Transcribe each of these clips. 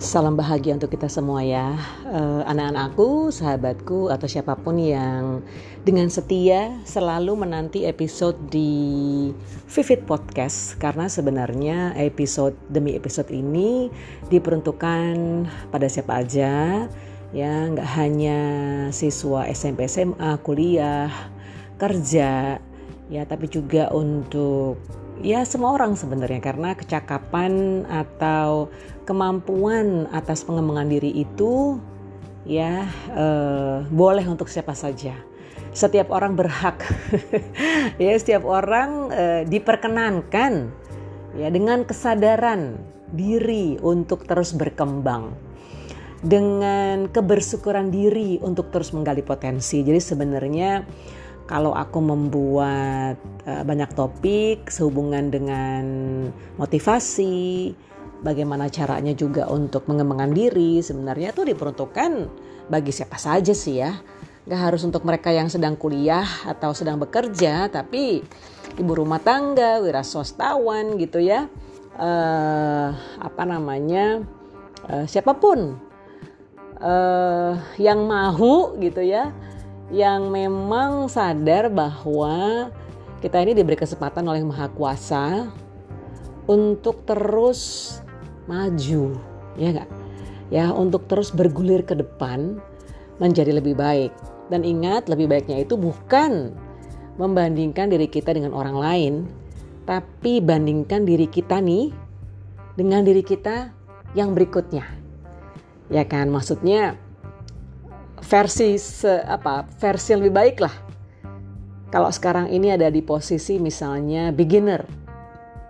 Salam bahagia untuk kita semua ya. Uh, Anak-anakku, sahabatku atau siapa pun yang dengan setia selalu menanti episode di Vivid Podcast. Karena sebenarnya episode demi episode ini diperuntukkan pada siapa aja Ya. Nggak hanya siswa SMP SMA, kuliah, kerja ya tapi juga untuk ya semua orang sebenarnya karena kecakapan atau kemampuan atas pengembangan diri itu ya eh, boleh untuk siapa saja. Setiap orang berhak, ya setiap orang eh, diperkenankan ya dengan kesadaran diri untuk terus berkembang dengan kebersyukuran diri untuk terus menggali potensi. Jadi sebenarnya kalau aku membuat uh, banyak topik sehubungan dengan motivasi, bagaimana caranya juga untuk mengembangkan diri, sebenarnya itu diperuntukkan bagi siapa saja sih ya. Gak harus untuk mereka yang sedang kuliah atau sedang bekerja, tapi ibu rumah tangga, wira swastawan gitu ya. Uh, apa namanya? Uh, siapa pun uh, yang mau gitu ya yang memang sadar bahwa kita ini diberi kesempatan oleh Maha Kuasa untuk terus maju, ya enggak? Ya, untuk terus bergulir ke depan menjadi lebih baik. Dan ingat, lebih baiknya itu bukan membandingkan diri kita dengan orang lain, tapi bandingkan diri kita nih dengan diri kita yang berikutnya. Ya kan, maksudnya versi se, apa versi yang lebih baik lah. Kalau sekarang ini ada di posisi misalnya beginner,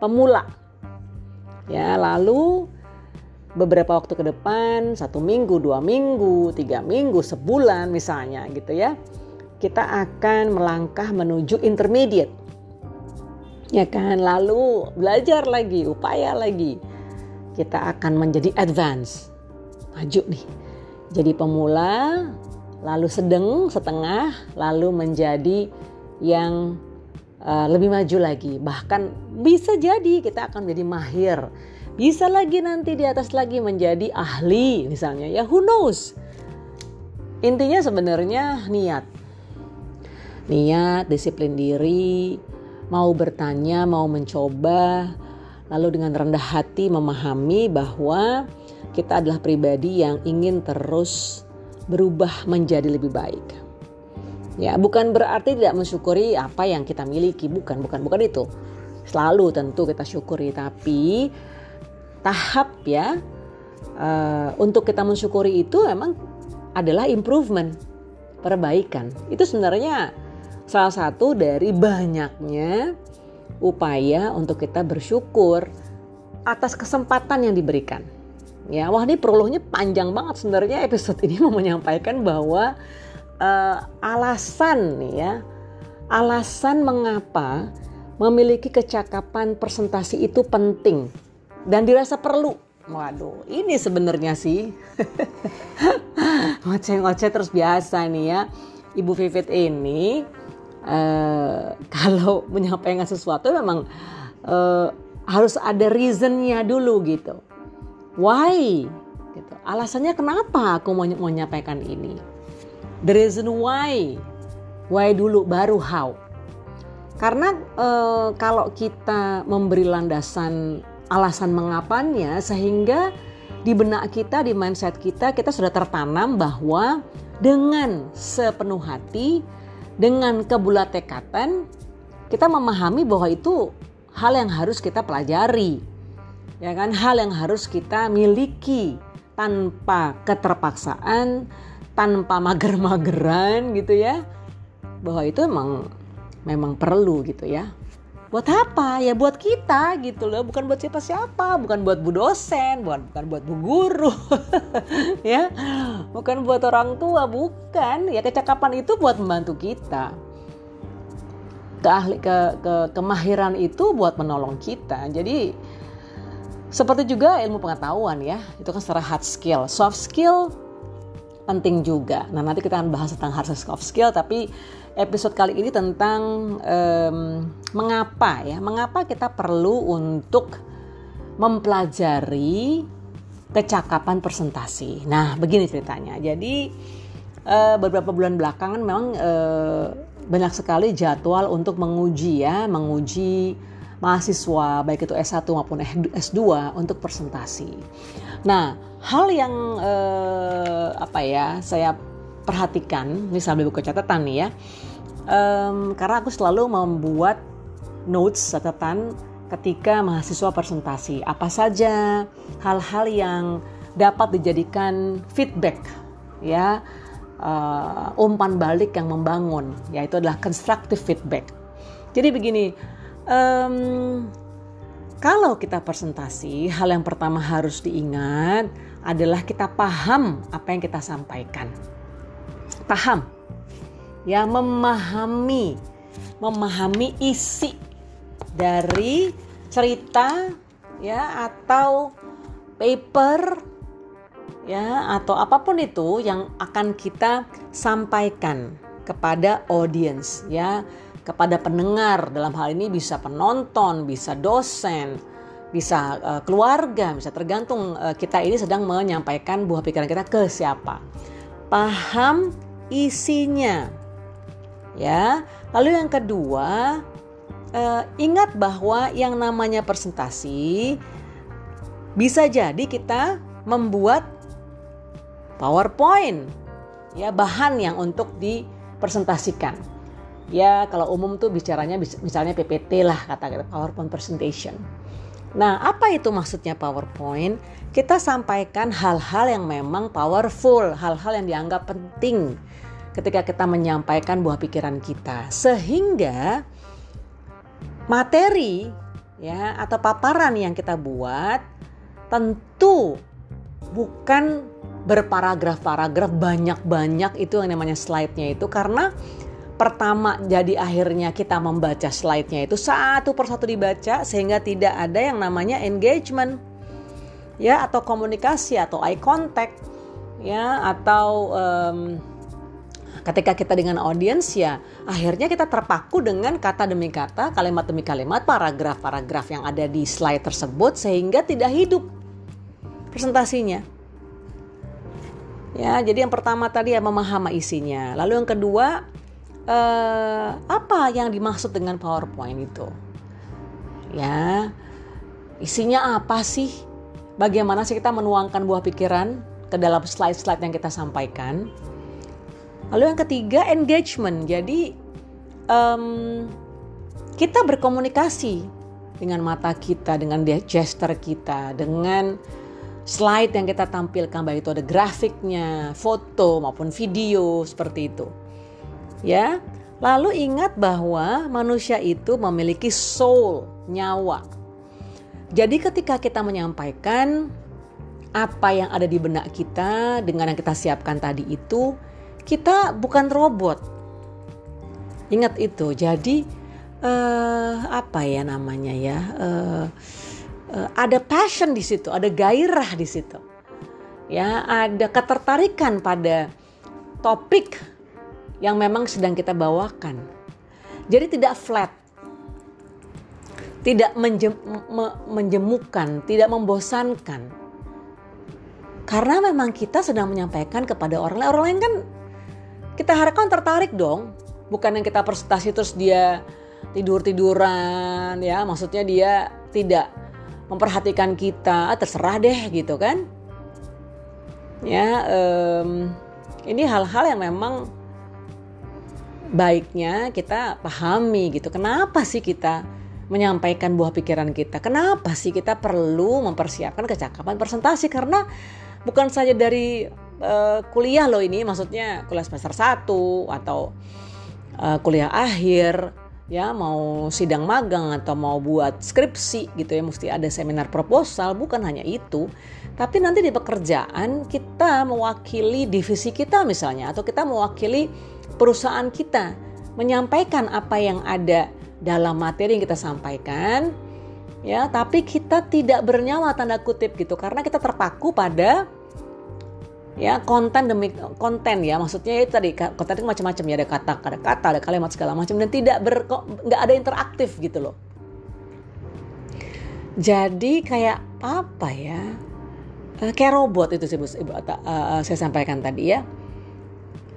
pemula. Ya, lalu beberapa waktu ke depan, satu minggu, dua minggu, tiga minggu, sebulan misalnya gitu ya, kita akan melangkah menuju intermediate. Ya kan, lalu belajar lagi, upaya lagi. Kita akan menjadi advance, maju nih. Jadi pemula, lalu sedang, setengah, lalu menjadi yang uh, lebih maju lagi. Bahkan bisa jadi kita akan menjadi mahir. Bisa lagi nanti di atas lagi menjadi ahli misalnya ya who knows. Intinya sebenarnya niat. Niat, disiplin diri, mau bertanya, mau mencoba, lalu dengan rendah hati memahami bahwa kita adalah pribadi yang ingin terus berubah menjadi lebih baik. Ya, bukan berarti tidak mensyukuri apa yang kita miliki, bukan, bukan, bukan itu. Selalu tentu kita syukuri, tapi tahap ya uh, untuk kita mensyukuri itu memang adalah improvement, perbaikan. Itu sebenarnya salah satu dari banyaknya upaya untuk kita bersyukur atas kesempatan yang diberikan. Ya, wah ini prolognya panjang banget sebenarnya episode ini mau menyampaikan bahwa uh, alasan ya, alasan mengapa memiliki kecakapan presentasi itu penting dan dirasa perlu. Waduh, ini sebenarnya sih ngoceh-ngoceh terus biasa nih ya. Ibu Vivit ini uh, kalau menyampaikan sesuatu memang uh, harus ada reasonnya dulu gitu why? Gitu. Alasannya kenapa aku mau nyampaikan ini? The reason why. Why dulu baru how? Karena e, kalau kita memberi landasan alasan mengapanya sehingga di benak kita di mindset kita kita sudah tertanam bahwa dengan sepenuh hati dengan kebulat tekatan kita memahami bahwa itu hal yang harus kita pelajari ya kan? Hal yang harus kita miliki tanpa keterpaksaan tanpa mager-mageran gitu ya. Bahwa itu emang memang perlu gitu ya. Buat apa? Ya buat kita gitu loh. Bukan buat siapa-siapa. Bukan buat bu dosen. Bukan bukan buat bu guru. Ya. Bukan buat orang tua. Bukan. Ya kecakapan itu buat membantu kita. Keahli ke, ke kemahiran itu buat menolong kita. Jadi seperti juga ilmu pengetahuan ya, itu kan secara hard skill. Soft skill penting juga. Nah nanti kita akan bahas tentang hard soft skill, tapi episode kali ini tentang um, mengapa ya, mengapa kita perlu untuk mempelajari kecakapan presentasi. Nah, begini ceritanya. Jadi uh, beberapa bulan belakangan memang uh, banyak sekali jadwal untuk menguji ya, menguji mahasiswa baik itu S1 maupun S2 untuk presentasi. Nah, hal yang uh, apa ya saya perhatikan, ini sambil buku catatan nih ya, um, karena aku selalu membuat notes catatan ketika mahasiswa presentasi. Apa saja hal-hal yang dapat dijadikan feedback ya uh, umpan balik yang membangun yaitu adalah constructive feedback. Jadi begini, um, kalau kita presentasi, hal yang pertama harus diingat adalah kita paham apa yang kita sampaikan. Paham, ya memahami, memahami isi dari cerita ya atau paper ya atau apa pun itu yang akan kita sampaikan kepada audience ya kepada pendengar. Dalam hal ini bisa penonton bisa dosen bisa uh, keluarga bisa tergantung uh, kita ini sedang menyampaikan buah pikiran kita ke siapa. Paham isinya ya. Lalu yang kedua uh, ingat bahwa yang namanya presentasi bisa jadi kita membuat PowerPoint ya bahan yang untuk dipresentasikan. Ya kalau umum tuh bicaranya misalnya PPT lah kata kata PowerPoint presentation. Nah, apa itu maksudnya PowerPoint? Kita sampaikan hal-hal yang memang powerful, hal-hal yang dianggap penting ketika kita menyampaikan buah pikiran kita. Sehingga materi ya atau paparan yang kita buat tentu bukan berparagraf-paragraf banyak-banyak itu yang namanya slide-nya itu karena pertama jadi akhirnya kita membaca slide-nya itu satu persatu dibaca sehingga tidak ada yang namanya engagement ya atau komunikasi atau eye contact ya atau um, ketika kita dengan audiens ya akhirnya kita terpaku dengan kata demi kata, kalimat demi kalimat, paragraf-paragraf yang ada di slide tersebut sehingga tidak hidup presentasinya. Ya, jadi yang pertama tadi ya memahami isinya. Lalu yang kedua eh, apa yang dimaksud dengan PowerPoint itu? Ya, isinya apa sih? Bagaimana sih kita menuangkan buah pikiran ke dalam slide-slide yang kita sampaikan? Lalu yang ketiga engagement. Jadi um, kita berkomunikasi dengan mata kita, dengan gesture kita, dengan slide yang kita tampilkan baik itu ada grafiknya, foto maupun video seperti itu. Ya. Lalu ingat bahwa manusia itu memiliki soul, nyawa. Jadi ketika kita menyampaikan apa yang ada di benak kita dengan yang kita siapkan tadi itu, kita bukan robot. Ingat itu. Jadi uh, apa ya namanya ya? Uh, uh, ada passion di situ, ada gairah di situ. Ya, ada ketertarikan pada topik yang memang sedang kita bawakan. Jadi tidak flat. Tidak menjem, me, menjemukan, tidak membosankan. Karena memang kita sedang menyampaikan kepada orang lain. Orang lain kan kita harapkan tertarik dong bukan yang kita presentasi terus dia tidur tiduran ya maksudnya dia tidak memperhatikan kita ah, terserah deh gitu kan ya um, ini hal-hal yang memang baiknya kita pahami gitu. Kenapa sih kita menyampaikan buah pikiran kita? Kenapa sih kita perlu mempersiapkan kecakapan presentasi karena bukan saja dari uh, kuliah loh ini maksudnya kuliah semester 1 atau uh, kuliah akhir ya mau sidang magang atau mau buat skripsi gitu ya mesti ada seminar proposal bukan hanya itu. Tapi nanti di pekerjaan kita mewakili divisi kita misalnya atau kita mewakili perusahaan kita menyampaikan apa yang ada dalam materi yang kita sampaikan ya. Tapi kita tidak bernyawa tanda kutip gitu karena kita terpaku pada ya konten demi konten ya. Maksudnya itu tadi konten itu macam-macam ya. Ada kata ada kata ada kalimat segala macam. Dan tidak ber nggak ada interaktif gitu loh. Jadi kayak apa ya? Uh, kayak robot itu sih ibu uh, saya sampaikan tadi ya.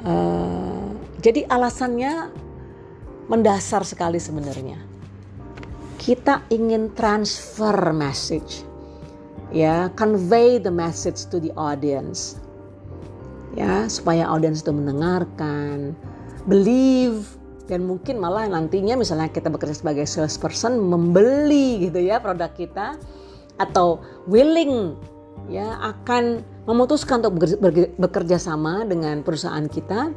Uh, jadi alasannya mendasar sekali sebenarnya. Kita ingin transfer message ya convey the message to the audience ya supaya audience itu mendengarkan believe dan mungkin malah nantinya misalnya kita bekerja sebagai salesperson membeli gitu ya produk kita atau willing ya akan memutuskan untuk bekerja sama dengan perusahaan kita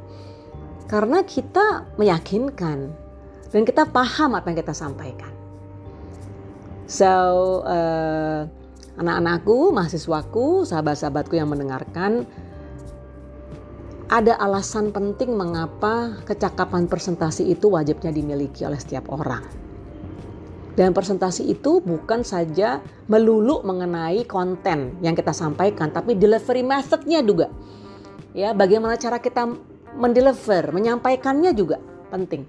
karena kita meyakinkan dan kita paham apa yang kita sampaikan. So uh, anak-anakku, mahasiswaku, sahabat-sahabatku yang mendengarkan ada alasan penting mengapa kecakapan presentasi itu wajibnya dimiliki oleh setiap orang. Dan presentasi itu bukan saja melulu mengenai konten yang kita sampaikan, tapi delivery methodnya juga. Ya, bagaimana cara kita mendeliver, menyampaikannya juga penting.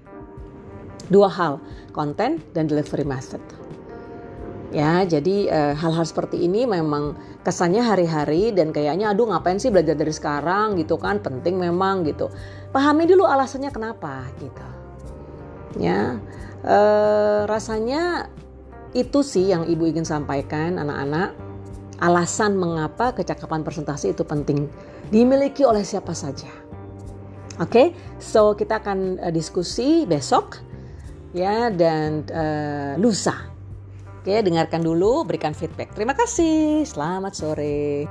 Dua hal, konten dan delivery method. Ya, jadi eh, hal-hal e, seperti ini memang kesannya hari-hari dan kayaknya aduh ngapain sih belajar dari sekarang gitu kan penting memang gitu. Pahami dulu alasannya kenapa gitu. Ya, e, rasanya itu sih yang ibu ingin sampaikan anak-anak. Alasan mengapa kecakapan presentasi itu penting dimiliki oleh siapa saja. Oke, okay? so kita akan uh, diskusi besok ya dan uh, lusa Oke, dengarkan dulu, berikan feedback. Terima kasih. Selamat sore.